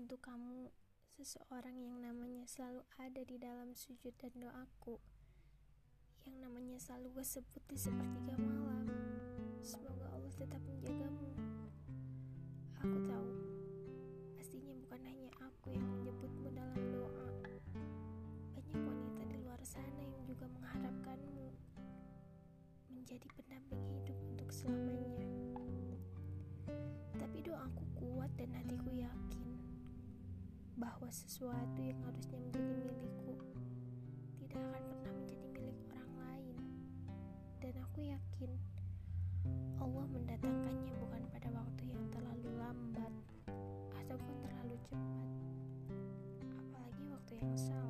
Untuk kamu, seseorang yang namanya selalu ada di dalam sujud dan doaku, yang namanya selalu gue sebut di sepertiga malam. Semoga Allah tetap menjagamu. Aku tahu, pastinya bukan hanya aku yang menyebutmu dalam doa. Banyak wanita di luar sana yang juga mengharapkanmu menjadi pendamping hidup untuk selamanya. Tapi doaku kuat dan hatiku yakin sesuatu yang harusnya menjadi milikku tidak akan pernah menjadi milik orang lain, dan aku yakin Allah mendatangkannya bukan pada waktu yang terlalu lambat ataupun terlalu cepat, apalagi waktu yang salah.